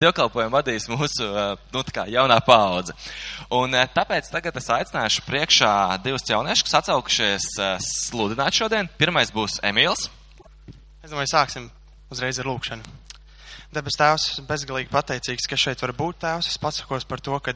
dievkalpojumu vadīs mūsu nu, jaunā paudze. Un tāpēc tagad es aicināšu priekšā divus jauniešus, kas atcaukušies sludināt šodien. Pirmais būs Emīls. Es domāju, sāksim uzreiz ar lūkšanu. Debes Tēvs, bezgalīgi pateicīgs, ka šeit var būt Tēvs. Es pasakos par to, ka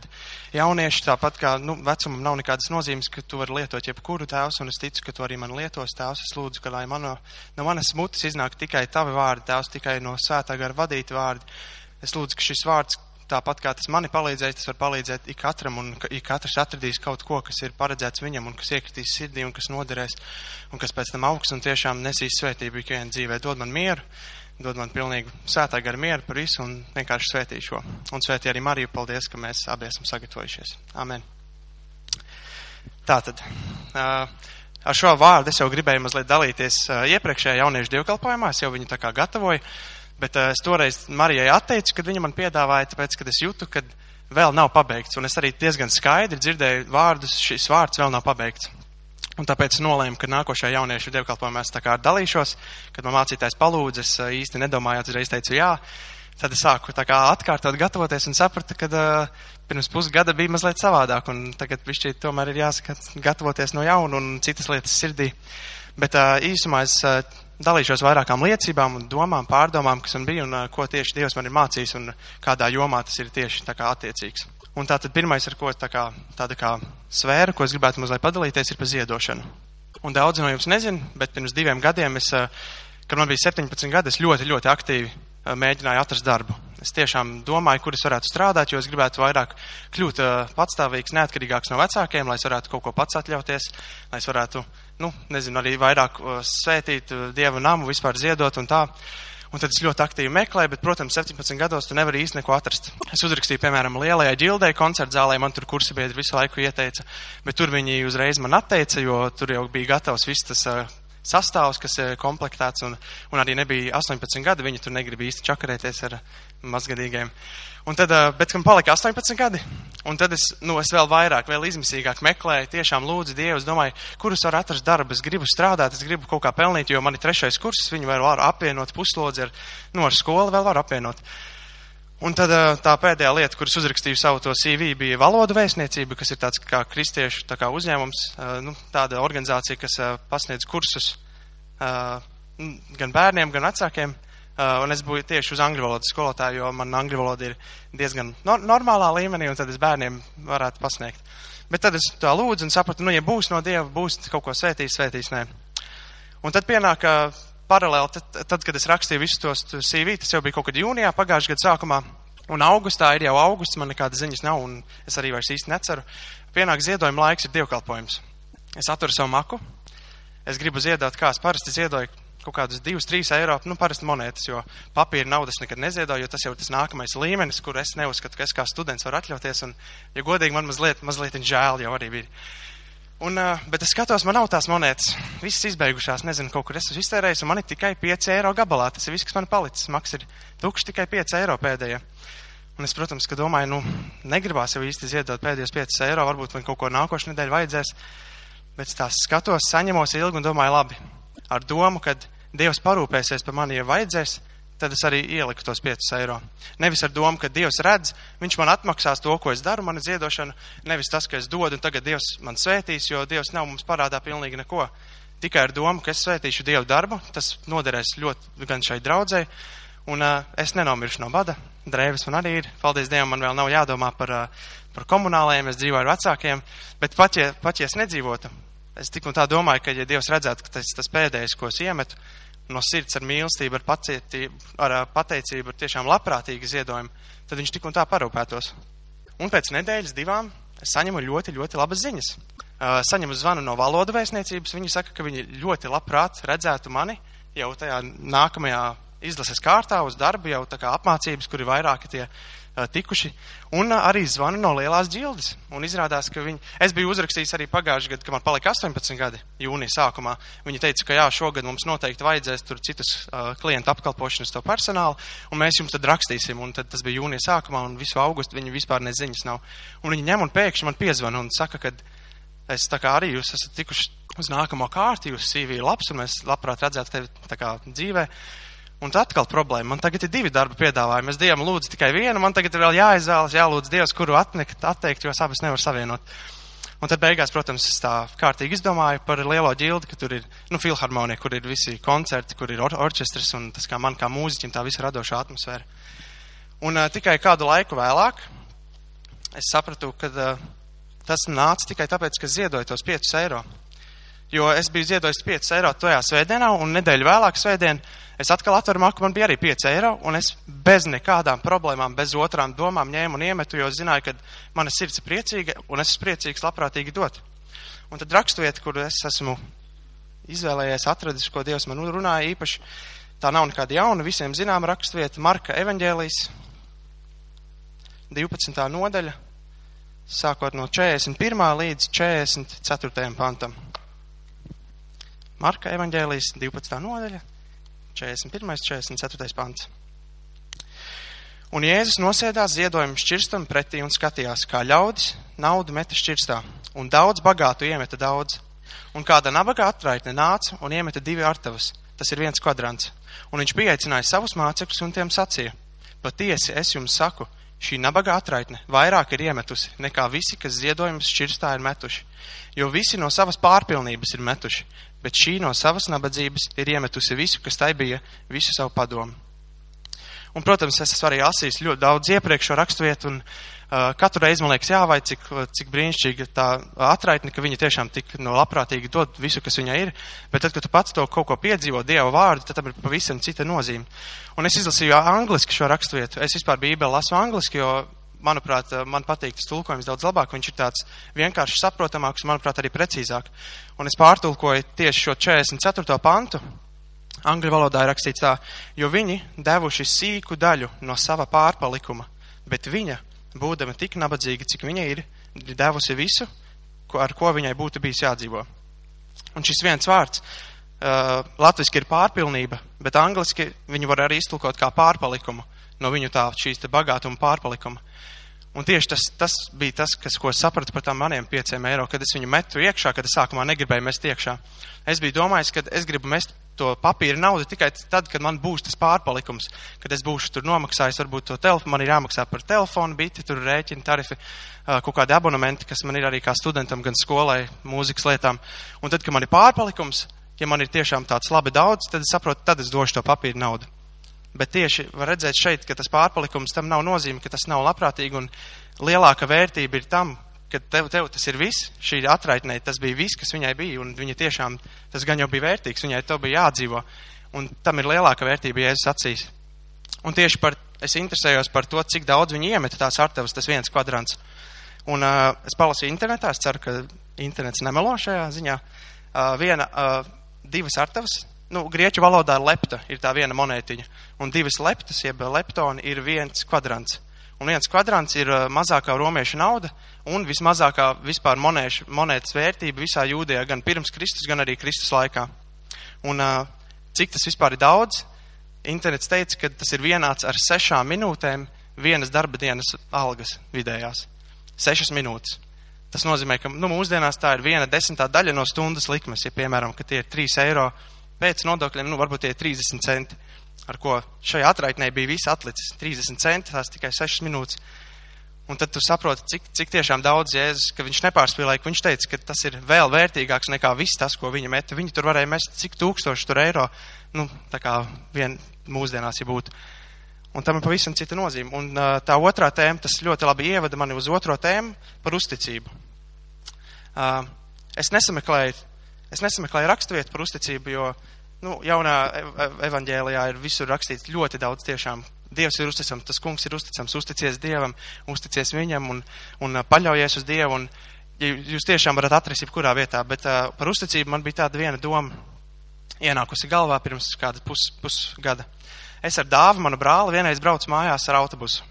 jaunieši tāpat kā nu, vecumam nav nekādas nozīmes, ka tu vari lietot jebkuru Tēvs, un es ticu, ka tu arī man lietos Tēvs. Es lūdzu, ka lai mano, no manas mutes iznāk tikai tavi vārdi, Tēvs, tikai no svētā gara vadīti vārdi Es lūdzu, ka šis vārds, tāpat kā tas mani palīdzēja, tas var palīdzēt ik katram, un ka ik katrs atradīs kaut ko, kas ir paredzēts viņam, un kas iekritīs sirdī, un kas noderēs, un kas pēc tam augs un tiešām nesīs svētību ikvienā dzīvē. Dod man mieru, dod man pilnīgi svētā gara mieru par visu, un vienkārši svētī šo. Un svētī arī Mariju, paldies, ka mēs abi esam sagatavojušies. Amen. Tātad. Uh, Ar šo vārdu es jau gribēju mazliet dalīties iepriekšējā jauniešu dievkalpojumā, es jau viņu tā kā gatavoju. Bet uh, es toreiz Marijai atteicu, kad viņa man piedāvāja, tāpēc, kad es jūtu, ka vēl nav pabeigts. Un es arī diezgan skaidri dzirdēju vārdus, šis vārds vēl nav pabeigts. Un tāpēc nolēmu, ka nākošajā jauniešu dievkalpojumā es tā kā dalīšos, kad man mācītājs palūdz, es īsti nedomāju, uzreiz teicu jā. Tad es sāku tā kā atkārtot, gatavoties un sapratu, ka uh, pirms pusgada bija mazliet savādāk, un tagad višķi tomēr ir jāsaka gatavoties no jauna un citas lietas sirdī. Bet uh, īsumā es uh, dalīšos vairākām liecībām un domām, pārdomām, kas man bija un ko tieši Dievs man ir mācījis un kādā jomā tas ir tieši tā kā attiecīgs. Un tātad pirmais, ar ko tā kā, tāda kā sfēra, ko es gribētu mazliet padalīties, ir par ziedošanu. Un daudzi no jums nezin, bet pirms diviem gadiem es, kad man bija 17 gadi, es ļoti, ļoti aktīvi mēģināju atrast darbu. Es tiešām domāju, kur es varētu strādāt, jo es gribētu vairāk kļūt patstāvīgs, neatkarīgāks no vecākiem, lai es varētu kaut ko pats atļauties, lai es varētu nu, nezinu, arī vairāk svētīt Dieva namu, vispār ziedot un tā. Un tad es ļoti aktīvi meklēju, bet, protams, 17 gados tu nevari īsti neko atrast. Es uzrakstīju, piemēram, lielajai ģildei koncertu zālē, man tur kursi biedri visu laiku ieteica, bet tur viņi uzreiz man atteica, jo tur jau bija gatavs viss tas sastāvs, kas ir komplektēts, un, un arī nebija 18 gadi, viņi tur negrib īsti čakarēties ar mazgadīgiem. Un tad, bet, kad man palika 18 gadi, un tad es, nu, es vēl vairāk, vēl izmisīgāk meklēju, tiešām lūdzu Dievu, es domāju, kurus var atrast darbu, es gribu strādāt, es gribu kaut kā pelnīt, jo man ir trešais kurs, viņu vēl var apvienot puslodzi ar, nu, ar skolu vēl var apvienot. Un tad tā pēdējā lieta, kuras uzrakstīju savu to CV, bija valodu vēstniecība, kas ir tāds kā kristiešu tā kā uzņēmums, nu, tāda organizācija, kas pasniedz kursus gan bērniem, gan vecākiem. Uh, un es biju tieši uz angļu valodas skolotāju, jo man angļu valoda ir diezgan no normālā līmenī, un tad es bērniem varētu pasniegt. Bet tad es tā lūdzu un sapratu, nu, ja būs no Dieva, būs kaut ko svētīs, svētīs, nē. Un tad pienāk uh, paralēli, tad, tad, kad es rakstīju visus tos CV, tas jau bija kaut kad jūnijā, pagājušajā gada sākumā, un augustā ir jau augusts, man nekādas ziņas nav, un es arī vairs īsti neceru. Pienāk ziedojuma laiks, ir dievkalpojums. Es aturu savu maku, es gribu ziedot, kā es parasti ziedoju kaut kādus 2, 3 eiro, nu, parasti monētas, jo papīra naudas nekad neziedoju, jo tas jau ir tas nākamais līmenis, kur es neuzskatu, ka es kā students varu atļauties, un, ja godīgi, man mazliet, mazliet žēl jau arī bija. Un, bet es skatos, man nav tās monētas, visas izbeigušās, nezinu, kaut kur es esmu iztērējis, un man ir tikai 5 eiro gabalā, tas ir viss, kas man palicis, maks ir tukšs tikai 5 eiro pēdējie. Un es, protams, ka domāju, nu, negribās jau īsti ziedot pēdējos 5 eiro, varbūt man kaut ko nākošu nedēļu vajadzēs, bet es tās skatos, saņemos ilgi un domāju, labi, ar domu, kad Dievs parūpēsies par mani, ja vajadzēs, tad es arī ieliku tos 5 eiro. Nevis ar domu, ka Dievs redz, Viņš man atmaksās to, ko es daru, mana ziedošana, nevis tas, ka es dodu un tagad Dievs man svētīs, jo Dievs nav mums parādā pilnīgi neko. Tikai ar domu, ka es svētīšu Dievu darbu, tas noderēs ļoti gan šai draudzēji, un uh, es nenomiršu no bada. Drēvis man arī ir, paldies Dievam, man vēl nav jādomā par, uh, par komunālajiem, es dzīvoju ar vecākiem, bet pat ja, pat ja es nedzīvotu, es tik un tā domāju, ka ja Dievs redzētu, ka tas, tas pēdējais, ko es iemetu, no sirds ar mīlestību, ar, ar pateicību, ar tiešām labprātīgi ziedojumu, tad viņš tik un tā parūpētos. Un pēc nedēļas divām es saņemu ļoti, ļoti labas ziņas. Saņemu zvanu no valodu vēstniecības. Viņi saka, ka viņi ļoti labprāt redzētu mani jau tajā nākamajā izlases kārtā uz darbu, jau tā kā apmācības, kur ir vairāki tie tikuši, un arī zvanu no lielās ģildes. Un izrādās, ka viņi, es biju uzrakstījis arī pagājušajā gadā, kad man palika 18 gadi, jūnija sākumā. Viņi teica, ka jā, šogad mums noteikti vajadzēs tur citus uh, klientu apkalpošanas to personālu, un mēs jums tad rakstīsim. Un tad tas bija jūnija sākumā, un visu augustu viņi vispār neziņas nav. Un viņi ņem un pēkšņi man piezvana un saka, ka es tā kā arī jūs esat tikuši uz nākamo kārtu, jūs CV labs, un mēs labprāt redzētu tevi tā kā dzīvē. Un tad atkal problēma. Man tagad ir divi darba piedāvājumi. Es Dievam lūdzu tikai vienu, man tagad ir vēl jāizvēlas, jālūdz Dievs, kuru atnekt, atteikt, jo es abas nevaru savienot. Un tad beigās, protams, es tā kārtīgi izdomāju par lielo ģildi, ka tur ir, nu, filharmonija, kur ir visi koncerti, kur ir or orķestris un tas kā man kā mūziķim tā visa radošā atmosfēra. Un uh, tikai kādu laiku vēlāk es sapratu, ka uh, tas nāca tikai tāpēc, ka ziedoju tos 5 eiro. Jo es biju ziedojis 5 eiro tajā svētdienā, un nedēļu vēlāk svētdien es atkal atveru maku, man bija arī 5 eiro, un es bez nekādām problēmām, bez otrām domām ņēmu un iemetu, jo zināju, ka mana sirds ir priecīga, un es esmu priecīgs labprātīgi dot. Un tad raksturvieta, kur es esmu izvēlējies, atradis, ko Dievs man runāja īpaši, tā nav nekāda jauna, visiem zināma raksturvieta, Marka evaņģēlijas, 12. nodaļa, sākot no 41. līdz 44. pantam. Marka evaņģēlijas 12. nodaļa, 41. 44. pants. Un Jēzus nosēdās ziedojumu šķirstam pretī un skatījās, kā ļaudis naudu meta šķirstā, un daudz bagātu iemeta daudz. Un kāda nabaga atraitne nāca un iemeta divi artavas, tas ir viens kvadrants. Un viņš pieaicināja savus mācekļus un tiem sacīja, patiesi es jums saku, šī nabaga atraitne vairāk ir iemetusi nekā visi, kas ziedojumus šķirstā ir metuši. Jo visi no savas pārpilnības ir metuši, bet šī no savas nabadzības ir iemetusi visu, kas tai bija, visu savu padomu. Un, protams, es esmu arī lasījis ļoti daudz iepriekšējo raksturvietu, un uh, katru reizi man liekas, jā, vai cik, cik brīnišķīga tā atraitne, ka viņa tiešām tik no labprātīgi dod visu, kas viņai ir, bet tad, kad tu pats to kaut ko piedzīvo Dieva vārdu, tad tam ir pavisam cita nozīme. Un es izlasīju angliski šo raksturvietu. Es vispār Bībeli lasu angliski, jo manuprāt, man patīk tas tulkojums daudz labāk. Viņš ir tāds vienkārši saprotamāks un, manuprāt, arī precīzāk. Un es pārtulkoju tieši šo 44. pantu. Angļu valodā ir rakstīts tā, jo viņi devuši sīku daļu no sava pārpalikuma, bet viņa, būdama tik nabadzīga, cik viņa ir, ir devusi visu, ar ko viņai būtu bijis jādzīvo. Un šis viens vārds uh, latviski ir pārpilnība, bet angliski viņu var arī iztulkot kā pārpalikumu no viņu tā šīs te bagātuma pārpalikuma. Un tieši tas, tas bija tas, kas, ko es sapratu par tām maniem pieciem eiro, kad es viņu metu iekšā, kad es sākumā negribēju mest iekšā. Es biju domājis, ka es gribu mest to papīra naudu tikai tad, kad man būs tas pārpalikums, kad es būšu tur nomaksājis, varbūt to telefonu, man ir jāmaksā par telefonu, biti, tur rēķini, tarifi, kaut kādi abonementi, kas man ir arī kā studentam, gan skolai, mūzikas lietām. Un tad, kad man ir pārpalikums, ja man ir tiešām tāds labi daudz, tad es saprotu, tad es došu to papīra naudu. Bet tieši var redzēt šeit, ka tas pārpalikums tam nav nozīme, ka tas nav labprātīgi un lielāka vērtība ir tam, ka tev, tev tas ir viss, šī atraitnē, tas bija viss, kas viņai bija, un viņa tiešām, tas gan jau bija vērtīgs, viņai tev bija jādzīvo, un tam ir lielāka vērtība Jēzus acīs. Un tieši par, es interesējos par to, cik daudz viņi iemeta tās artavas, tas viens kvadrants. Un uh, es palasīju internetā, es ceru, ka internets nemelo šajā ziņā. Uh, viena, uh, divas artavas, nu, grieķu valodā lepta ir tā viena monētiņa, un divas leptas, jeb leptoni, ir viens kvadrants. Un viens kvadrants ir uh, mazākā romiešu nauda un vismazākā vispār monēšu, monētas vērtība visā jūdijā, gan pirms Kristus, gan arī Kristus laikā. Un uh, cik tas vispār ir daudz? Internets teica, ka tas ir vienāds ar sešām minūtēm vienas darba dienas algas vidējās. Sešas minūtes. Tas nozīmē, ka nu, mūsdienās tā ir viena desmitā daļa no stundas likmes, ja piemēram, ka tie ir 3 eiro pēc nodokļiem, nu, varbūt tie 30 centi, ar ko šajā atraitnē bija viss atlicis. 30 centi, tās tikai 6 minūtes. Un tad tu saproti, cik, cik tiešām daudz Jēzus, ka viņš nepārspīlēja, ka viņš teica, ka tas ir vēl vērtīgāks nekā viss tas, ko viņa meta. Viņi tur varēja mest cik tūkstoši tur eiro, nu, tā kā vien mūsdienās, ja būtu. Un tam ir pavisam cita nozīme. Un tā otrā tēma, tas ļoti labi ievada mani uz otro tēmu par uzticību. Es nesameklēju Es nesameklēju raksturvietu par uzticību, jo nu, jaunā evaņģēlijā ir visur rakstīts ļoti daudz tiešām. Dievs ir uzticams, tas kungs ir uzticams, uzticies Dievam, uzticies viņam un, un paļaujies uz Dievu. Un, ja jūs tiešām varat atrast jebkurā vietā, bet uh, par uzticību man bija tāda viena doma ienākusi galvā pirms kāda pus, pusgada. Es ar dāvu, manu brāli, vienreiz braucu mājās ar autobusu.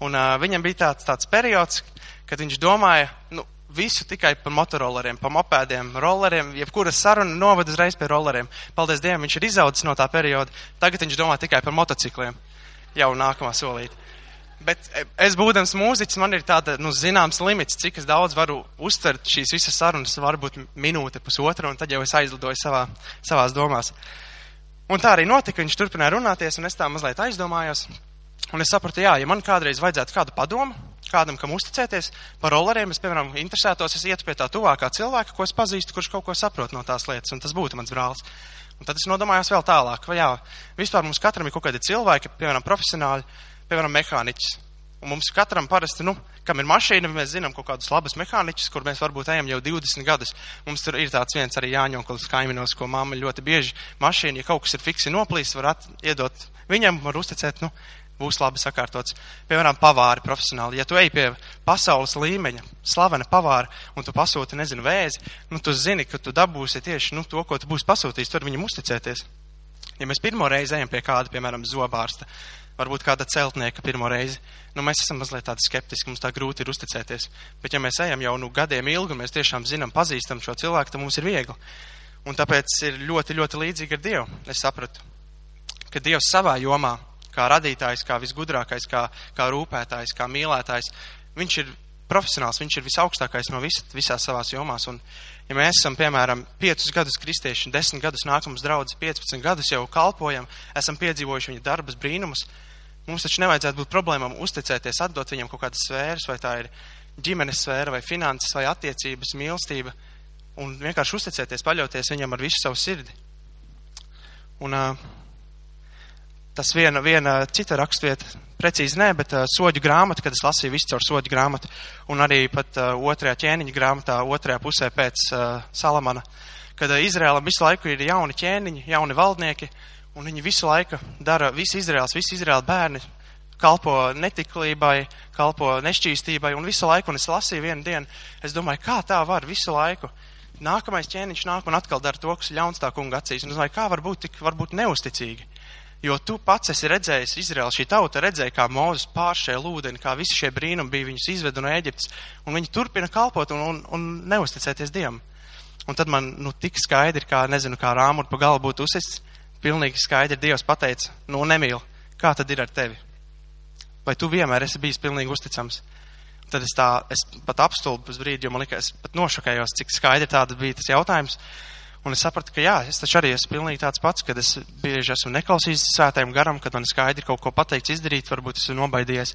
Un uh, viņam bija tāds, tāds periods, kad viņš domāja, nu, visu tikai par motorolleriem, par mopēdiem, rolleriem, jebkura saruna noved uzreiz pie rolleriem. Paldies Dievam, viņš ir izaudzis no tā perioda. Tagad viņš domā tikai par motocikliem. Jau nākamā solīta. Bet e, es, būdams mūziķis, man ir tāda, nu, zināms limits, cik es daudz varu uztvert šīs visas sarunas, varbūt minūte, pusotra, un tad jau es aizlidoju savā, savās domās. Un tā arī notika, viņš turpināja runāties, un es tā mazliet aizdomājos. Un es sapratu, jā, ja man kādreiz vajadzētu kādu padomu, kādam, kam uzticēties par rolleriem, es, piemēram, interesētos, es ietu pie tā tuvākā cilvēka, ko es pazīstu, kurš kaut ko saprot no tās lietas, un tas būtu mans brālis. Un tad es nodomājos vēl tālāk, vai jā, vispār mums katram ir kaut kādi cilvēki, piemēram, profesionāļi, piemēram, mehāniķis. Un mums katram parasti, nu, kam ir mašīna, mēs zinām kaut kādus labus mehāniķus, kur mēs varbūt ejam jau 20 gadus. Mums tur ir tāds viens arī Jāņonklis kaiminos, ko mamma ļoti bieži mašīna, ja kaut kas ir fiksi noplīs, var at, iedot viņam, var uzticēt, nu, būs labi sakārtots. Piemēram, pavāri profesionāli. Ja tu ej pie pasaules līmeņa, slavena pavāra, un tu pasūti, nezinu, vēzi, nu, tu zini, ka tu dabūsi tieši nu, to, ko tu būsi pasūtījis, tur viņam uzticēties. Ja mēs pirmo reizi ejam pie kāda, piemēram, zobārsta, varbūt kāda celtnieka pirmo reizi, nu, mēs esam mazliet tādi skeptiski, mums tā grūti ir uzticēties. Bet, ja mēs ejam jau nu, gadiem ilgi, un mēs tiešām zinām, pazīstam šo cilvēku, tad mums ir viegli. Un tāpēc ir ļoti, ļoti līdzīgi ar Dievu. Es sapratu, ka Dievs savā jomā kā radītājs, kā visgudrākais, kā, kā rūpētājs, kā mīlētājs. Viņš ir profesionāls, viņš ir visaugstākais no vis, visās savās jomās. Un, ja mēs esam, piemēram, 5 gadus kristieši, 10 gadus nākamos draudzes, 15 gadus jau kalpojam, esam piedzīvojuši viņa darbas brīnumus, mums taču nevajadzētu būt problēmām uzticēties, atdot viņam kaut kādas sfēras, vai tā ir ģimenes sfēra, vai finanses, vai attiecības, mīlestība, un vienkārši uzticēties, paļauties viņam ar visu savu sirdi. Un, uh, tas viena, viena cita rakstvieta, precīzi nē, bet uh, soģu grāmata, kad es lasīju visu caur soģu grāmatu, un arī pat uh, otrajā ķēniņa grāmatā, otrajā pusē pēc uh, Salamana, kad uh, Izrēlam visu laiku ir jauni ķēniņi, jauni valdnieki, un viņi visu laiku dara, visi Izrēls, visi Izrēla bērni kalpo netiklībai, kalpo nešķīstībai, un visu laiku, un es lasīju vienu dienu, es domāju, kā tā var visu laiku. Nākamais ķēniņš nāk un atkal dara to, kas ļauns tā kunga acīs, un es domāju, kā var būt tik, varbūt neusticīgi. Jo tu pats esi redzējis, Izraels šī tauta redzēja, kā Mozus pāršēja ūdeni, kā visi šie brīnumi bija viņus izvedu no Eģiptes, un viņi turpina kalpot un, un, un neusticēties Dievam. Un tad man, nu, tik skaidri, kā, nezinu, kā rāmur pa galu būtu uzsists, pilnīgi skaidri Dievs pateica, nu, nemīl, kā tad ir ar tevi? Vai tu vienmēr esi bijis pilnīgi uzticams? Tad es tā, es pat apstulbu uz brīdi, jo man likās, es pat nošokējos, cik skaidri tāda bija tas jautājums. Un es sapratu, ka jā, es taču arī esmu pilnīgi tāds pats, kad es bieži esmu neklausījis svētajam garam, kad man skaidri kaut ko pateikts, izdarīt, varbūt esmu nobaidījies.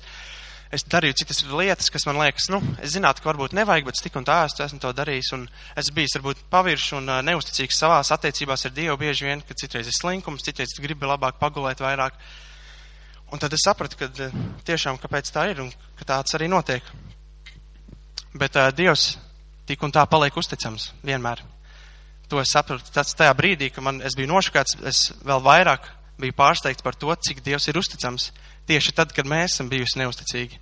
Es darīju citas lietas, kas man liekas, nu, es zinātu, ka varbūt nevajag, bet tik un tā es esmu to darījis. Un es biju varbūt pavirši un neusticīgs savās attiecībās ar Dievu bieži vien, ka citreiz ir slinkums, citreiz gribi labāk pagulēt vairāk. Un tad es sapratu, ka tiešām kāpēc tā ir un ka tāds arī notiek. Bet uh, Dievs tik un tā paliek uzticams vienmēr to es sapratu tas tajā brīdī, ka man, es biju nošakāts, es vēl vairāk biju pārsteigts par to, cik Dievs ir uzticams. Tieši tad, kad mēs esam bijusi neusticīgi.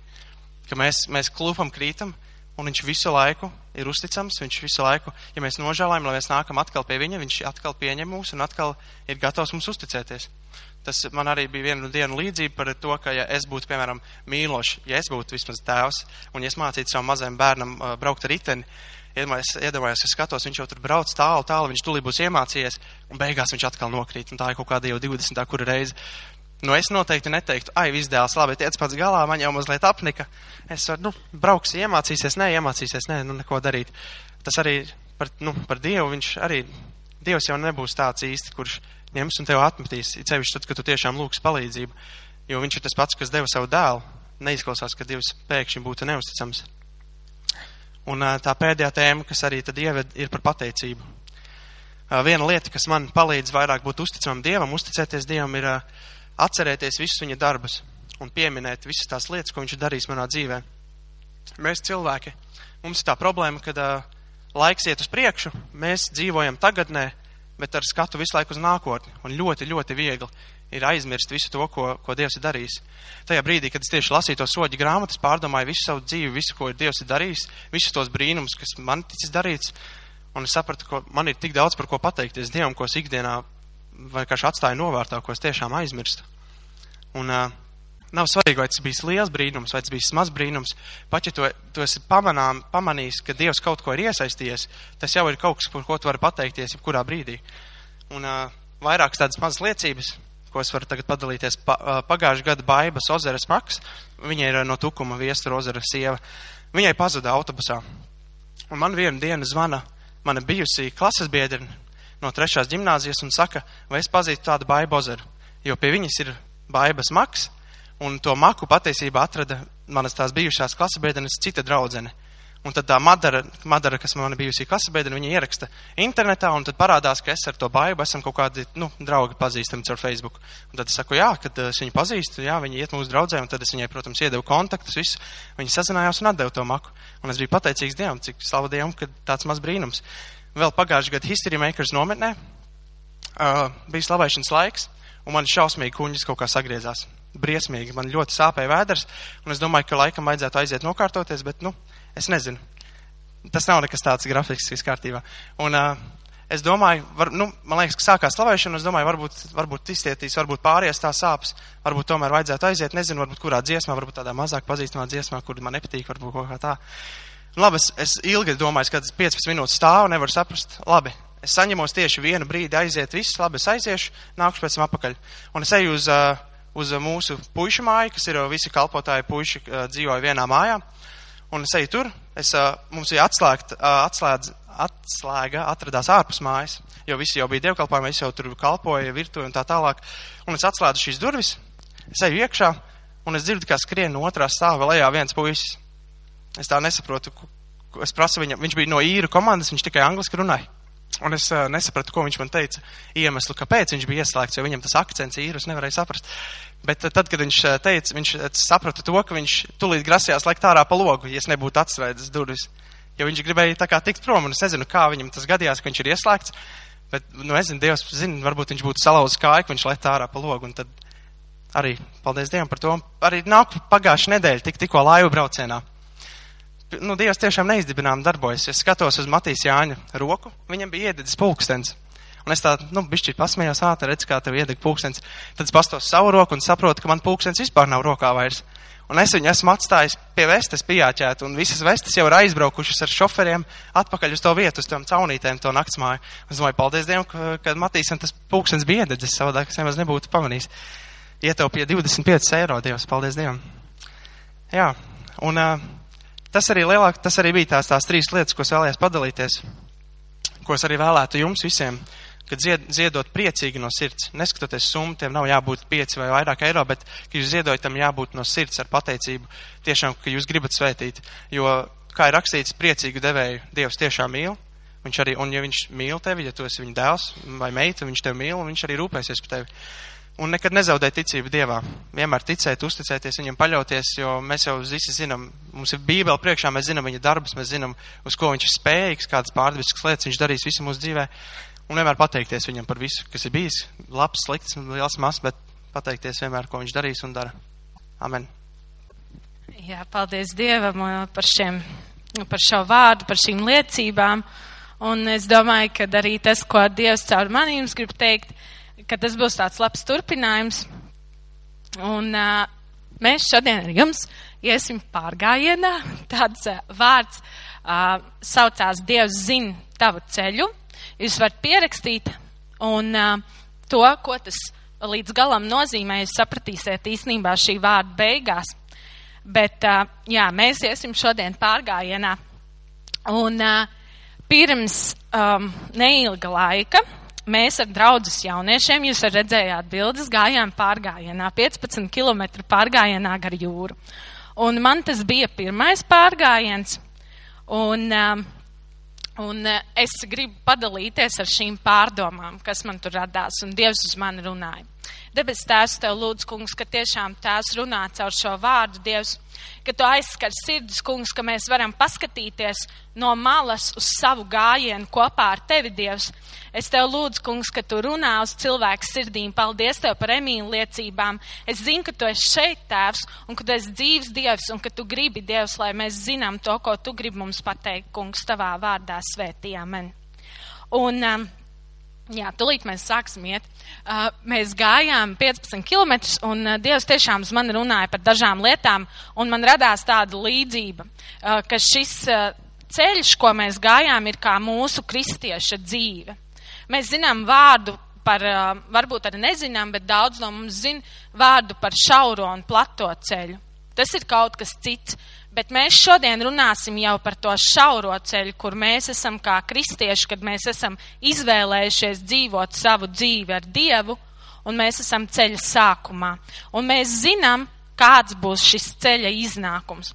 Ka mēs, mēs klūpam, krītam, un viņš visu laiku ir uzticams, viņš visu laiku, ja mēs nožēlājam, lai mēs nākam atkal pie viņa, viņš atkal pieņem mūs un atkal ir gatavs mums uzticēties. Tas man arī bija viena diena līdzība par to, ka, ja es būtu, piemēram, mīlošs, ja es būtu vismaz tēvs, un ja es mācītu savam mazajam bērnam uh, braukt ar riteni, iedomājos, es skatos, viņš jau tur brauc tālu, tālu, viņš tulī būs iemācījies, un beigās viņš atkal nokrīt, un tā ir kaut kāda jau 20. kura reize. Nu, es noteikti neteiktu, ai, viss dēls, labi, tiec pats galā, man jau mazliet apnika. Es varu, nu, brauks, iemācīsies, nē, iemācīsies, nē, nu, neko darīt. Tas arī par, nu, par Dievu, viņš arī, Dievs jau nebūs tāds īsti, kurš ņems un tev atmetīs, cevišķi tad, kad tu tiešām lūgs palīdzību, jo viņš ir tas pats, kas deva savu dēlu. Neizklausās, ka Dievs pēkšņi būtu neusticams. Un tā pēdējā tēma, kas arī tad ieved, ir par pateicību. Viena lieta, kas man palīdz vairāk būt uzticamam Dievam, uzticēties Dievam, ir atcerēties visus viņa darbus un pieminēt visas tās lietas, ko viņš ir darījis manā dzīvē. Mēs cilvēki, mums ir tā problēma, kad laiks iet uz priekšu, mēs dzīvojam tagadnē, bet ar skatu visu laiku uz nākotni. Un ļoti, ļoti viegli ir aizmirst visu to, ko, ko Dievs ir darījis. Tajā brīdī, kad es tieši lasīju to soļu grāmatu, pārdomāju visu savu dzīvi, visu, ko ir Dievs ir darījis, visus tos brīnumus, kas man ticis darīts, un es sapratu, ka man ir tik daudz par ko pateikties Dievam, ko es ikdienā kā atstāju novārtā, ko es tiešām aizmirstu. Un uh, nav svarīgi, vai tas bija liels brīnums, vai tas bija mazs brīnums. Pat ja tu, tu esi pamanām, pamanījis, ka Dievs kaut ko ir iesaistījies, tas jau ir kaut kas, par ko tu vari pateikties jebkurā brīdī. Un uh, vairākas tādas mazas liecības, ko es varu tagad padalīties. Pa, pagājušā gada Baibas Ozeras Maks, viņa ir no Tukuma viestura Ozera sieva, viņai pazuda autobusā. Un man vienu dienu zvana mana bijusī klases biedrene no trešās ģimnāzijas un saka, vai es pazīstu tādu baibu bozeru. Jo pie viņas ir baibas maks, un to maku patiesībā atrada manas tās bijušās klasabiedrenes cita draudzene. Un tad tā Madara, Madara kas man bijusi klasabiedrene, viņa ieraksta internetā, un tad parādās, ka es ar to baibu esam kaut kādi, nu, draugi pazīstami caur Facebook. Un tad es saku, jā, kad es viņu pazīstu, jā, viņa iet mūsu draudzē, un tad es viņai, protams, iedevu kontaktus, visu. Viņa sazinājās un atdeva to maku. Un es biju pateicīgs Dievam, cik slavu Dievam, ka tāds maz brīnums. Vēl pagājušajā gadā History Makers nometnē uh, bija slavēšanas laiks, un man šausmīgi kuņģis kaut kā sagriezās. Briesmīgi, man ļoti sāpēja vēders, un es domāju, ka laikam vajadzētu aiziet nokārtoties, bet, nu, Es nezinu. Tas nav nekas tāds grafisks kārtībā. Un uh, es domāju, var, nu, man liekas, ka sākās slavēšana, es domāju, varbūt, varbūt izcietīs, varbūt pāries tā sāpes, varbūt tomēr vajadzētu aiziet, nezinu, varbūt kurā dziesmā, varbūt tādā mazāk pazīstamā dziesmā, kur man nepatīk, varbūt kaut kā tā. Labi, es, es ilgi domāju, ka 15 minūtes stāvu, nevaru saprast. Labi, es saņemos tieši vienu brīdi aiziet, viss, labi, es aiziešu, nākušu pēc tam apakaļ. Un es eju uz, uz mūsu puišu māju, kas ir visi kalpotāji puiši dzīvoja vienā mājā un es eju tur. Es, mums bija atslēgt, atslēdz, atslēga, atradās ārpus mājas, jo visi jau bija dievkalpojumi, es jau tur kalpoju, virtuvi un tā tālāk. Un es atslēdzu šīs durvis, es eju iekšā, un es dzirdu, kā skrien no otrā stāva lejā viens puisis. Es tā nesaprotu, es prasu viņam, viņš bija no īru komandas, viņš tikai angliski runāja. Un es uh, nesapratu, ko viņš man teica, iemeslu, kāpēc viņš bija ieslēgts, jo viņam tas akcents īrus nevarēja saprast. Bet tad, kad viņš uh, teica, viņš saprata to, ka viņš tulīt grasījās lekt ārā pa logu, ja es nebūtu atsvērdis durvis. Jo viņš gribēja tā kā tikt prom, un es nezinu, kā viņam tas gadījās, ka viņš ir ieslēgts. Bet, nu, es zinu, Dievs zina, varbūt viņš būtu salauzis kāju, ka viņš lekt ārā pa logu. Un tad arī, paldies Dievam par to. Arī nāk pagājušā nedēļa, tik, tikko laivu braucienā nu, Dievs tiešām neizdibinām darbojas. Es skatos uz Matīs Jāņa roku, viņam bija iededzis pulkstens. Un es tā, nu, bišķi pasmējos, ā, te redz, kā tev iedeg pulkstens. Tad es pastos savu roku un saprotu, ka man pulkstens vispār nav rokā vairs. Un es viņu esmu atstājis pie vestes pijāķēt, un visas vestes jau ir aizbraukušas ar šoferiem atpakaļ uz to vietu, uz tām caunītēm, to naktsmāju. Es domāju, paldies Dievam, ka, ka Matīsam tas pulkstens bija iededzis, savādāk es nemaz nebūtu pamanījis. Ietaupīja 25 eiro, Dievs, paldies Dievam. Jā, un uh, tas arī, lielāk, tas arī bija tās, tās trīs lietas, ko es vēlējos padalīties, ko es arī vēlētu jums visiem, kad zied, ziedot priecīgi no sirds. Neskatoties summu, tiem nav jābūt pieci vai vairāk eiro, bet, ka jūs ziedojat, tam jābūt no sirds ar pateicību, tiešām, ka jūs gribat svētīt. Jo, kā ir rakstīts, priecīgu devēju Dievs tiešām mīl. Viņš arī, un ja viņš mīl tevi, ja tu esi viņa dēls vai meita, viņš tevi mīl, un viņš arī rūpēsies par tevi un nekad nezaudēt ticību Dievā. Vienmēr ticēt, uzticēties viņam, paļauties, jo mēs jau visi zinām, mums ir Bībele priekšā, mēs zinām viņa darbus, mēs zinām, uz ko viņš ir spējīgs, kādas pārdabiskas lietas viņš darīs visu mūsu dzīvē, un vienmēr pateikties viņam par visu, kas ir bijis, labs, slikts liels mazs, bet pateikties vienmēr, ko viņš darīs un dara. Amen. Jā, paldies Dievam uh, par šiem, par šo vārdu, par šīm liecībām, un es domāju, ka arī tas, ko Dievs caur mani jums grib teikt, ka tas būs tāds labs turpinājums. Un uh, mēs šodien ar jums iesim pārgājienā. Tāds uh, vārds uh, saucās Dievs zina tavu ceļu. Jūs varat pierakstīt un uh, to, ko tas līdz galam nozīmē, jūs sapratīsiet īstenībā šī vārda beigās. Bet, uh, jā, mēs iesim šodien pārgājienā. Un uh, pirms um, neilga laika mēs ar draudzes jauniešiem, jūs redzējāt bildes, gājām pārgājienā, 15 km pārgājienā gar jūru. Un man tas bija pirmais pārgājiens, un, um, un uh, es gribu padalīties ar šīm pārdomām, kas man tur radās, un Dievs uz mani runāja. Debes tēvs, tev lūdzu, kungs, ka tiešām tēvs runā caur šo vārdu, Dievs, ka tu aizskar sirdis, kungs, ka mēs varam paskatīties no malas uz savu gājienu kopā ar tevi, Dievs. Es tev lūdzu, kungs, ka tu runā uz cilvēku sirdīm. Paldies tev par emīlu liecībām. Es zinu, ka tu esi šeit, tēvs, un ka tu esi dzīves Dievs, un ka tu gribi, Dievs, lai mēs zinām to, ko tu gribi mums pateikt, kungs, tavā vārdā svētī. Amen. Un, um, Jā, tūlīt mēs sāksim iet. Uh, mēs gājām 15 km, un uh, Dievs tiešām uz mani runāja par dažām lietām, un man radās tāda līdzība, uh, ka šis uh, ceļš, ko mēs gājām, ir kā mūsu kristieša dzīve. Mēs zinām vārdu par, uh, varbūt arī nezinām, bet daudz no mums zina vārdu par šauro un plato ceļu. Tas ir kaut kas cits. Bet mēs šodien runāsim jau par to šauro ceļu, kur mēs esam kā kristieši, kad mēs esam izvēlējušies dzīvot savu dzīvi ar Dievu, un mēs esam ceļa sākumā. Un mēs zinām, kāds būs šis ceļa iznākums.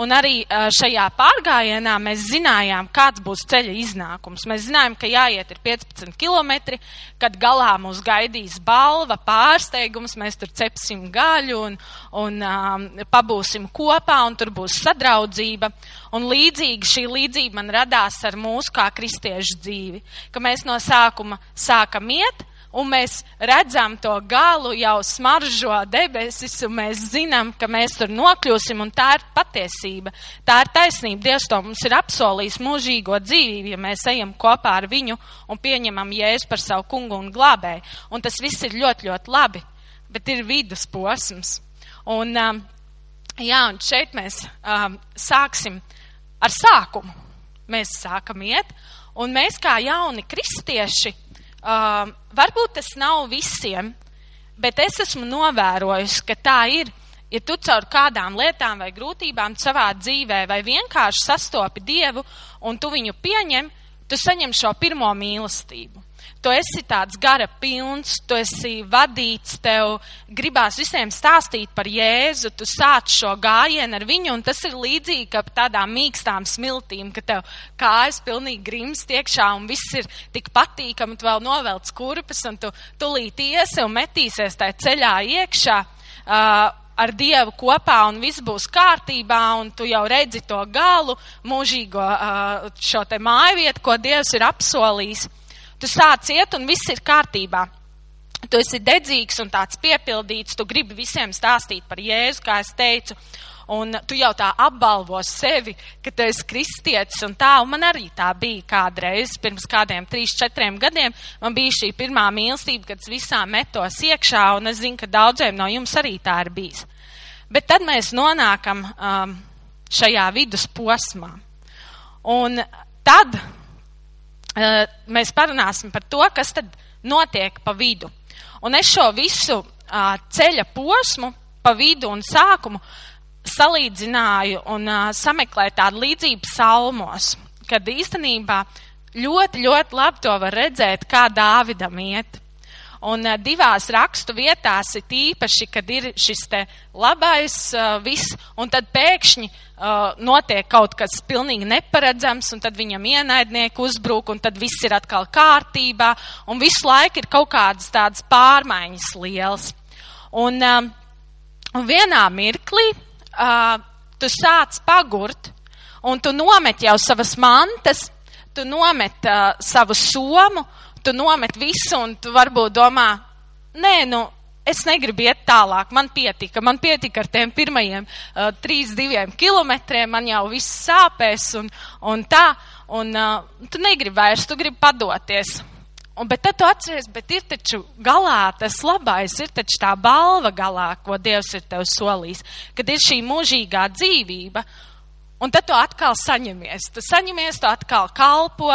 Un arī šajā pārgājienā mēs zinājām, kāds būs ceļa iznākums. Mēs zinājām, ka jāiet ir 15 km, kad galā mūs gaidīs balva, pārsteigums, mēs tur cepsim gaļu un, un um, pabūsim kopā, un tur būs sadraudzība. Un līdzīgi šī līdzība man radās ar mūsu kā kristiešu dzīvi, ka mēs no sākuma sākam iet, un mēs redzam to galu, jau smaržo debesis, un mēs zinām, ka mēs tur nokļūsim, un tā ir patiesība. Tā ir taisnība. Dievs to mums ir apsolījis mūžīgo dzīvību, ja mēs ejam kopā ar viņu un pieņemam jēzu par savu kungu un glābēju. Un tas viss ir ļoti, ļoti labi, bet ir vidus posms. Un, um, jā, un šeit mēs um, sāksim ar sākumu. Mēs sākam iet, un mēs kā jauni kristieši Uh, varbūt tas nav visiem, bet es esmu novērojusi, ka tā ir. Ja tu caur kādām lietām vai grūtībām savā dzīvē vai vienkārši sastopi Dievu un tu viņu pieņem, tu saņem šo pirmo mīlestību tu esi tāds gara pilns, tu esi vadīts, tev gribās visiem stāstīt par Jēzu, tu sāc šo gājienu ar viņu, un tas ir līdzīgi kā tādām mīkstām smiltīm, ka tev kājas pilnīgi grimst iekšā, un viss ir tik patīkami, tu vēl novelc kurpes, un tu tulīt iesi un metīsies tajā ceļā iekšā. Uh, ar Dievu kopā un viss būs kārtībā, un tu jau redzi to galu, mūžīgo šo te māju vietu, ko Dievs ir apsolījis. Tu sāc iet un viss ir kārtībā. Tu esi dedzīgs un tāds piepildīts, tu gribi visiem stāstīt par Jēzu, kā es teicu, un tu jau tā apbalvo sevi, ka tu esi kristietis, un tā, un man arī tā bija kādreiz, pirms kādiem trīs, četriem gadiem, man bija šī pirmā mīlestība, kad es visām metos iekšā, un es zinu, ka daudziem no jums arī tā ir bijis. Bet tad mēs nonākam um, šajā vidus posmā. Un tad mēs parunāsim par to, kas tad notiek pa vidu. Un es šo visu ceļa posmu, pa vidu un sākumu salīdzināju un sameklēju tādu līdzību salmos, kad īstenībā ļoti, ļoti labi to var redzēt, kā Dāvidam iet. Un uh, divās rakstu vietās ir īpaši, kad ir šis te labais uh, viss, un tad pēkšņi uh, notiek kaut kas pilnīgi neparedzams, un tad viņam ienaidnieki uzbruk, un tad viss ir atkal kārtībā, un visu laiku ir kaut kādas tādas pārmaiņas lielas. Un, un vienā mirklī uh, tu sāc pagurt, un tu nomet jau savas mantas, tu nomet uh, savu somu, tu nomet visu un tu varbūt domā, nē, nu, es negribu iet tālāk, man pietika, man pietika ar tiem pirmajiem uh, trīs, diviem kilometriem, man jau viss sāpēs un, un tā, un uh, tu negribi vairs, tu gribi padoties. Un, bet tad tu atceries, bet ir taču galā tas labais, ir taču tā balva galā, ko Dievs ir tev solījis, kad ir šī mūžīgā dzīvība. Un tad tu atkal saņemies, tu saņemies, tu atkal kalpo,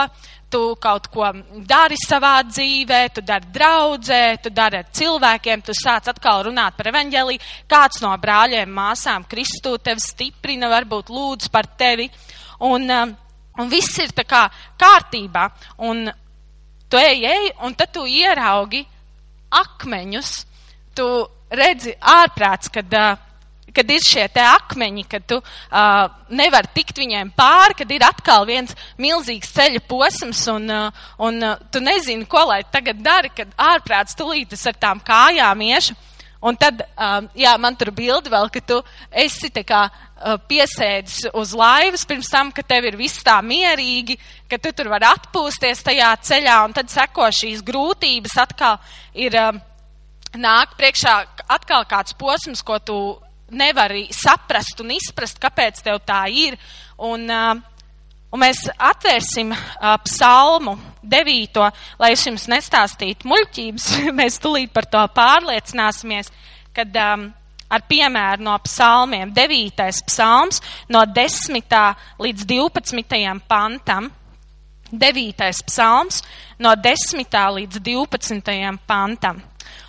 tu kaut ko dari savā dzīvē, tu dari draudzē, tu dari ar cilvēkiem, tu sāc atkal runāt par evaņģēlī, kāds no brāļiem, māsām Kristu tevi stiprina, varbūt lūdz par tevi, un, um, un viss ir tā kā kārtībā, un tu ej, ej, un tad tu ieraugi akmeņus, tu redzi ārprāts, kad uh, kad ir šie te akmeņi, kad tu uh, nevar tikt viņiem pāri, kad ir atkal viens milzīgs ceļa posms un, uh, un uh, tu nezini, ko lai tagad dari, kad ārprāts tulītas ar tām kājām iešu. Un tad, um, jā, man tur bildi vēl, ka tu esi tā kā uh, piesēdis uz laivas pirms tam, ka tev ir viss tā mierīgi, ka tu tur var atpūsties tajā ceļā, un tad seko šīs grūtības atkal ir, um, nāk priekšā atkal kāds posms, ko tu nevari saprast un izprast, kāpēc tev tā ir. Un, un mēs atvērsim psalmu devīto, lai es jums nestāstītu muļķības. mēs tulīt par to pārliecināsimies, kad um, ar piemēru no psalmiem. Devītais psalms no 10. līdz 12. pantam. Devītais psalms no 10. līdz 12. pantam.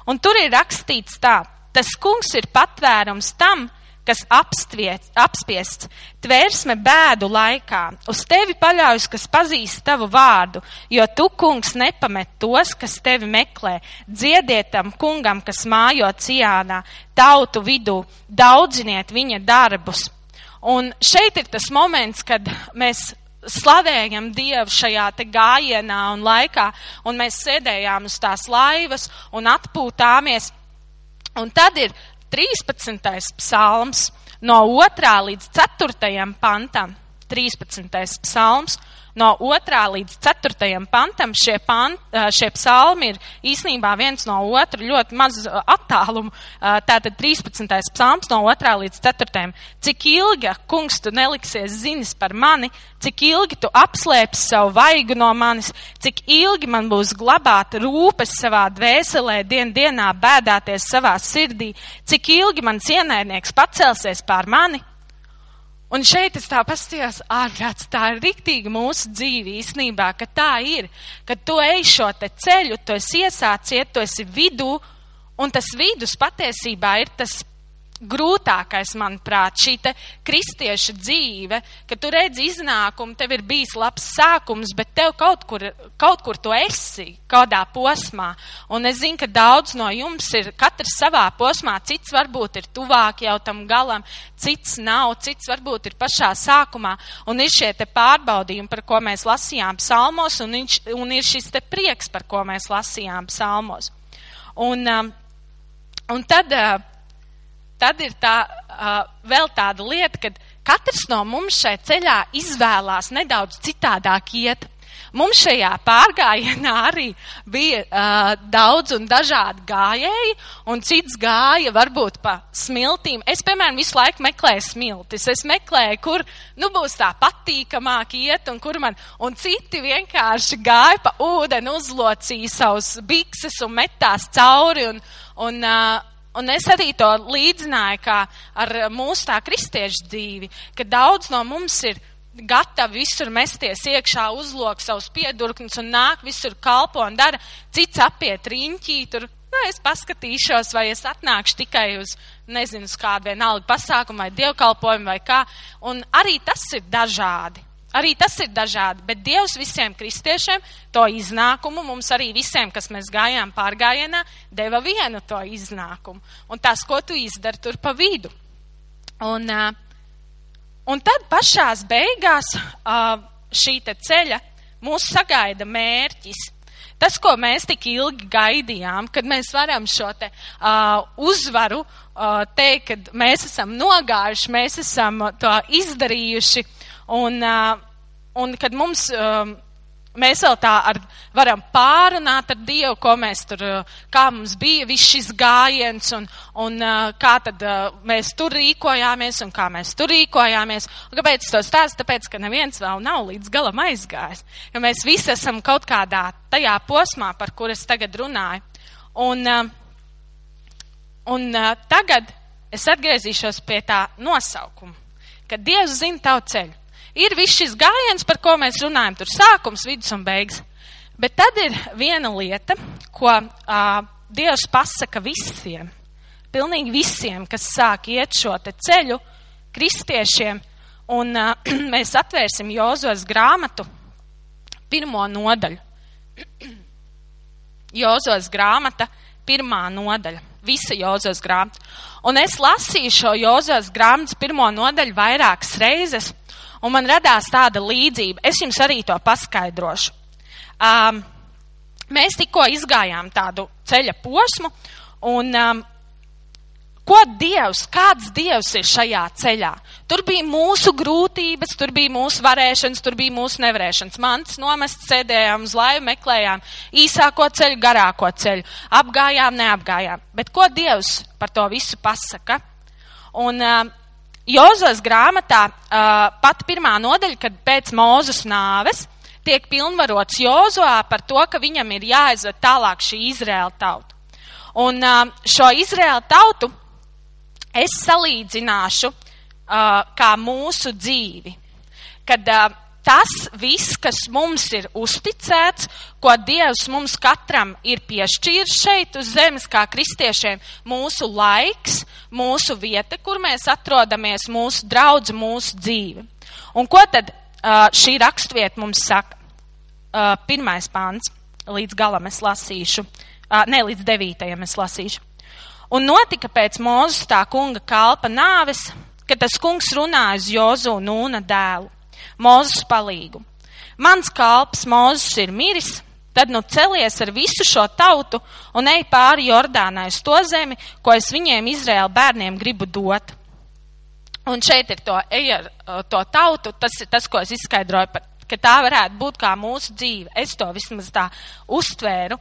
Un tur ir rakstīts tā, Tas kungs ir patvērums tam, kas apstviet, apspiests, tvērsme bēdu laikā. Uz tevi paļaujas, kas pazīst tavu vārdu, jo tu, kungs, nepamet tos, kas tevi meklē. Dziediet tam kungam, kas mājo ciānā, tautu vidū, daudziniet viņa darbus. Un šeit ir tas moments, kad mēs slavējam Dievu šajā te gājienā un laikā, un mēs sēdējām uz tās laivas un atpūtāmies. Un tad ir 13. psalms no 2. līdz 4. pantam. 13. psalms no 2. līdz 4. pantam šie, pant, šie psalmi ir īsnībā viens no otra ļoti maz attālumu. Tātad 13. psalms no 2. līdz 4. Cik ilgi, kungs, tu neliksies zinis par mani, cik ilgi tu apslēpsi savu vaigu no manis, cik ilgi man būs glabāt rūpes savā dvēselē, dien dienā bēdāties savā sirdī, cik ilgi mans ienaidnieks pacelsies pār mani. Un šeit es tā pastījos ārprāts, tā ir riktīgi mūsu dzīve īstenībā, ka tā ir, ka tu ej šo te ceļu, tu esi iesāciet, tu esi vidū, un tas vidus patiesībā ir tas grūtākais, manuprāt, šī kristieša dzīve, ka tu redzi iznākumu, tev ir bijis labs sākums, bet tev kaut kur, kaut kur tu esi, kādā posmā. Un es zinu, ka daudz no jums ir katrs savā posmā, cits varbūt ir tuvāk jau tam galam, cits nav, cits varbūt ir pašā sākumā. Un ir šie te pārbaudījumi, par ko mēs lasījām psalmos, un, viņš, un ir šis te prieks, par ko mēs lasījām psalmos. Un, um, un tad uh, tad ir tā, uh, vēl tāda lieta, ka katrs no mums šai ceļā izvēlās nedaudz citādāk iet. Mums šajā pārgājienā arī bija uh, daudz un dažādi gājēji, un cits gāja varbūt pa smiltīm. Es, piemēram, visu laiku meklēju smiltis. Es meklēju, kur nu, būs tā patīkamāk iet, un kur man, un citi vienkārši gāja pa ūdeni, uzlocīja savus bikses un metās cauri, un, un, uh, Un es arī to līdzināju kā ar mūsu tā kristiešu dzīvi, ka daudz no mums ir gatavi visur mesties iekšā, uzlok savus piedurkņus un nāk visur kalpo un dara, cits apiet riņķī, tur, nu, es paskatīšos, vai es atnākšu tikai uz, nezinu, uz kādu vienalga pasākumu vai dievkalpojumu vai kā, un arī tas ir dažādi. Arī tas ir dažādi, bet Dievs visiem kristiešiem to iznākumu, mums arī visiem, kas mēs gājām pārgājienā, deva vienu to iznākumu. Un tas, ko tu izdari tur pa vidu. Un, un tad pašās beigās šī ceļa mūs sagaida mērķis. Tas, ko mēs tik ilgi gaidījām, kad mēs varam šo te uh, uzvaru uh, teikt, ka mēs esam nogājuši, mēs esam to izdarījuši, Un, un kad mums, mēs vēl tā ar, varam pārunāt ar Dievu, ko mēs tur, kā mums bija viss šis gājiens un, un kā tad mēs tur rīkojāmies un kā mēs tur rīkojāmies. Un kāpēc to stāstu? Tāpēc, ka neviens vēl nav līdz galam aizgājis. Jo mēs visi esam kaut kādā tajā posmā, par kur es tagad runāju. Un, un tagad es atgriezīšos pie tā nosaukuma, ka Dievs zina tavu ceļu. Ir viss šis gājiens, par ko mēs runājam, tur sākums, vidus un beigas. Bet tad ir viena lieta, ko uh, Dievs pasaka visiem, pilnīgi visiem, kas sāk iet šo te ceļu, kristiešiem, un uh, mēs atvērsim Jozos grāmatu, pirmo nodaļu. Jozos grāmata, pirmā nodaļa, visa Jozos grāmata. Un es lasīju šo Jozos grāmatas pirmo nodaļu vairākas reizes, un man radās tāda līdzība. Es jums arī to paskaidrošu. Um, mēs tikko izgājām tādu ceļa posmu, un um, ko Dievs, kāds Dievs ir šajā ceļā? Tur bija mūsu grūtības, tur bija mūsu varēšanas, tur bija mūsu nevarēšanas. Mans nomests sēdējām uz laivu, meklējām īsāko ceļu, garāko ceļu, apgājām, neapgājām. Bet ko Dievs par to visu pasaka? Un um, Jozos grāmatā pat pirmā nodaļa, kad pēc Mūzes nāves tiek pilnvarots Jozoā par to, ka viņam ir jāaizved tālāk šī Izraēla tauta. Un šo Izraēla tautu es salīdzināšu kā mūsu dzīvi. Kad tas viss, kas mums ir uzticēts, ko Dievs mums katram ir piešķīris šeit uz zemes, kā kristiešiem, mūsu laiks, mūsu vieta, kur mēs atrodamies, mūsu draudz, mūsu dzīve. Un ko tad šī rakstvieta mums saka? Pirmais pāns, līdz galam es lasīšu, ne līdz devītajam es lasīšu. Un notika pēc Mūzes tā kunga kalpa nāves, kad tas kungs runāja uz Jozu un Nūna dēlu, Mūzes palīgu. Mans kalps Mūzes ir miris, tad nu celies ar visu šo tautu un ej pāri Jordānai uz to zemi, ko es viņiem Izraēla bērniem gribu dot. Un šeit ir to, ej ar to tautu, tas ir tas, ko es izskaidroju par, ka tā varētu būt kā mūsu dzīve. Es to vismaz tā uztvēru.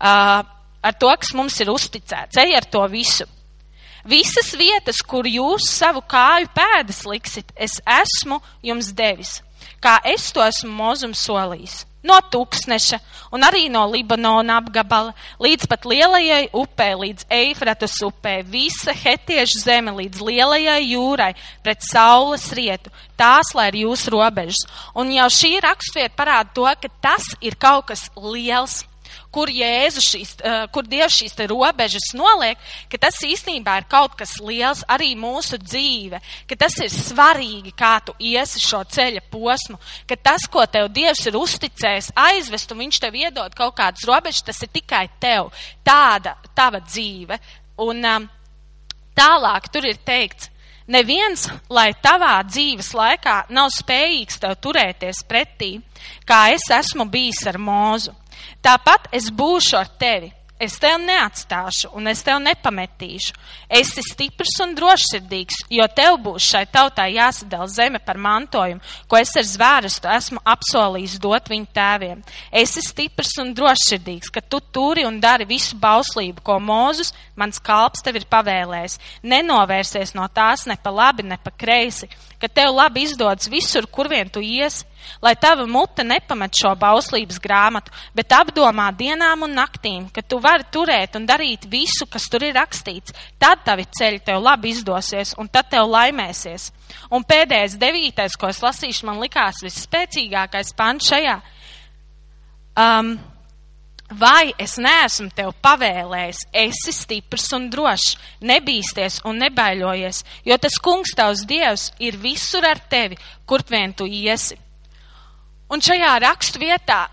Uh, ar to, kas mums ir uzticēts. Ej ar to visu. Visas vietas, kur jūs savu kāju pēdas liksit, es esmu jums devis, kā es to esmu mozum solījis. No tūkstneša un arī no Libanona apgabala līdz pat lielajai upē, līdz Eifratas upē, visa hetiešu zeme līdz lielajai jūrai pret saules rietu. Tās, lai ir jūsu robežas. Un jau šī rakstvieta parāda to, ka tas ir kaut kas liels, kur Jēzus šīs, uh, kur Dievs šīs te robežas noliek, ka tas īstenībā ir kaut kas liels arī mūsu dzīve, ka tas ir svarīgi, kā tu iesi šo ceļa posmu, ka tas, ko tev Dievs ir uzticējis aizvest un viņš tev iedod kaut kādas robežas, tas ir tikai tev, tāda tava dzīve. Un um, tālāk tur ir teikts, neviens, lai tavā dzīves laikā nav spējīgs tev turēties pretī, kā es esmu bijis ar mūzu. Tāpat es būšu ar tevi. Es tevi neatstāšu un es tevi nepametīšu. Esi stiprs un drošsirdīgs, jo tev būs šai tautai jāsadala zeme par mantojumu, ko es ar zvērstu esmu apsolījis dot viņu tēviem. Esi stiprs un drošsirdīgs, ka tu turi un dari visu bauslību, ko Mūzus, mans kalps, tev ir pavēlējis. Nenovērsies no tās ne pa labi, ne pa kreisi, ka tev labi izdodas visur, kur vien tu iesi lai tava mute nepamet šo bauslības grāmatu, bet apdomā dienām un naktīm, ka tu vari turēt un darīt visu, kas tur ir rakstīts. Tad tavi ceļi tev labi izdosies, un tad tev laimēsies. Un pēdējais devītais, ko es lasīšu, man likās visspēcīgākais pants šajā. Um, Vai es neesmu tev pavēlējis, esi stiprs un drošs, nebīsties un nebaiļojies, jo tas kungs tavs dievs ir visur ar tevi, kur vien tu iesi. Un šajā rakstu vietā,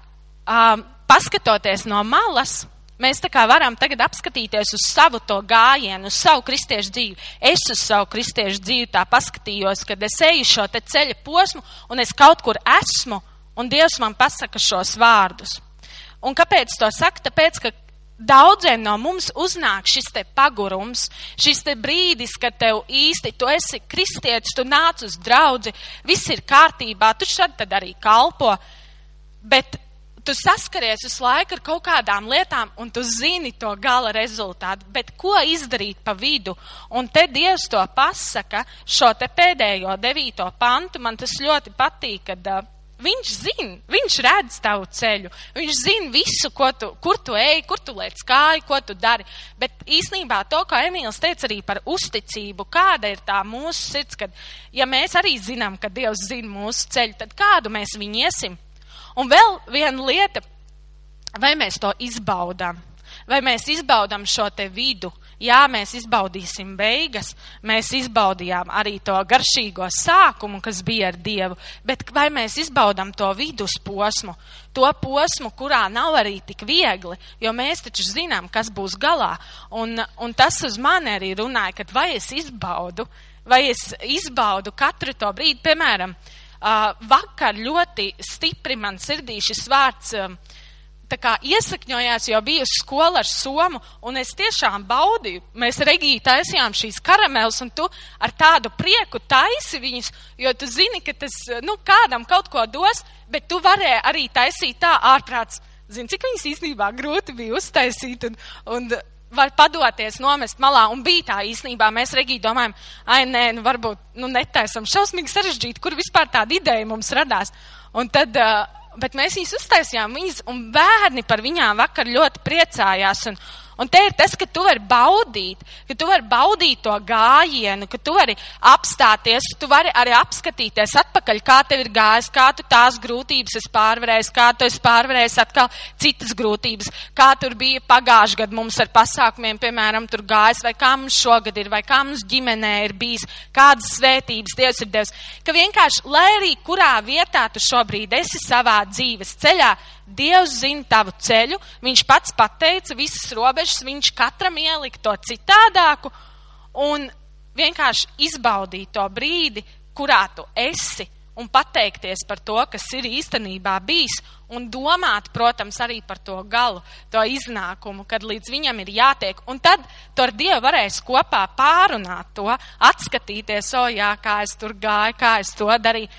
um, paskatoties no malas, mēs tā kā varam tagad apskatīties uz savu to gājienu, uz savu kristiešu dzīvi. Es uz savu kristiešu dzīvi tā paskatījos, kad es eju šo te ceļa posmu un es kaut kur esmu, un Dievs man pasaka šos vārdus. Un kāpēc to saka? Tāpēc, ka Daudziem no mums uznāk šis te pagurums, šis te brīdis, kad tev īsti tu esi kristietis, tu nāc uz draudzi, viss ir kārtībā, tu šad tad arī kalpo, bet tu saskaries uz laiku ar kaut kādām lietām un tu zini to gala rezultātu, bet ko izdarīt pa vidu? Un te Dievs to pasaka, šo te pēdējo devīto pantu, man tas ļoti patīk, kad uh, Viņš zina, viņš redz tavu ceļu, viņš zina visu, tu, kur tu ej, kur tu liec kāju, ko tu dari. Bet īsnībā to, kā Emīls teica arī par uzticību, kāda ir tā mūsu sirds, kad, ja mēs arī zinām, ka Dievs zina mūsu ceļu, tad kādu mēs viņu iesim? Un vēl viena lieta, vai mēs to izbaudām? Vai mēs izbaudām šo te vidu? Jā, mēs izbaudīsim beigas, mēs izbaudījām arī to garšīgo sākumu, kas bija ar Dievu, bet vai mēs izbaudām to vidusposmu, to posmu, kurā nav arī tik viegli, jo mēs taču zinām, kas būs galā. Un, un tas uz mani arī runāja, ka vai es izbaudu, vai es izbaudu katru to brīdi, piemēram, vakar ļoti stipri man sirdī šis vārds tā kā iesakņojās, jo biju skola ar somu, un es tiešām baudīju. Mēs Regī taisījām šīs karameles, un tu ar tādu prieku taisi viņus, jo tu zini, ka tas, nu, kādam kaut ko dos, bet tu varēji arī taisīt tā ārprāts. Zini, cik viņas īstenībā grūti bija uztaisīt, un, un var padoties, nomest malā, un bija tā īstenībā. Mēs Regī domājam, ai, nē, nu, varbūt, nu, netaisam šausmīgi sarežģīti, kur vispār tāda ideja mums radās. Un tad, uh, bet mēs viņus uztaisījām, viņas, un bērni par viņām vakar ļoti priecājās. Un, Un te ir tas, ka tu vari baudīt, ka tu vari baudīt to gājienu, ka tu vari apstāties, tu vari arī apskatīties atpakaļ, kā tev ir gājis, kā tu tās grūtības esi pārvarējis, kā tu esi pārvarējis atkal citas grūtības, kā tur bija pagājuši gadu mums ar pasākumiem, piemēram, tur gājis, vai kā mums šogad ir, vai kā mums ģimenē ir bijis, kādas svētības Dievs ir devis. Ka vienkārši, lai arī kurā vietā tu šobrīd esi savā dzīves ceļā, Dievs zina tavu ceļu, viņš pats pateica visas robežas, viņš katram ielika to citādāku un vienkārši izbaudīt to brīdi, kurā tu esi un pateikties par to, kas ir īstenībā bijis, un domāt, protams, arī par to galu, to iznākumu, kad līdz viņam ir jātiek. Un tad tu ar Dievu varēsi kopā pārunāt to, atskatīties, o jā, kā es tur gāju, kā es to darīju.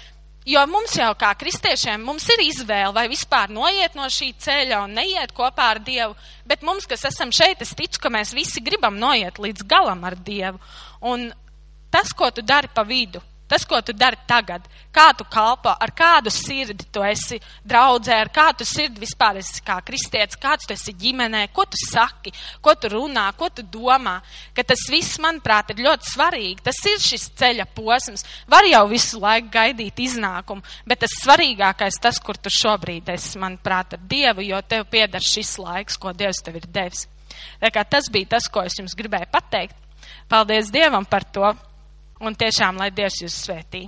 Jo mums jau kā kristiešiem, mums ir izvēle, vai vispār noiet no šī ceļa un neiet kopā ar Dievu, bet mums, kas esam šeit, es ticu, ka mēs visi gribam noiet līdz galam ar Dievu. Un tas, ko tu dari pa vidu, Tas, ko tu dari tagad, kā tu kalpo, ar kādu sirdi tu esi draudzē, ar kādu sirdi vispār esi kā kristietis, kāds tu esi ģimenē, ko tu saki, ko tu runā, ko tu domā, ka tas viss, manuprāt, ir ļoti svarīgi. Tas ir šis ceļa posms. Var jau visu laiku gaidīt iznākumu, bet tas svarīgākais tas, kur tu šobrīd esi, manuprāt, ar Dievu, jo tev pieder šis laiks, ko Dievs tev ir devis. Tā kā tas bija tas, ko es jums gribēju pateikt. Paldies Dievam par to! Un tiešām, lai Dievs jūs svētī.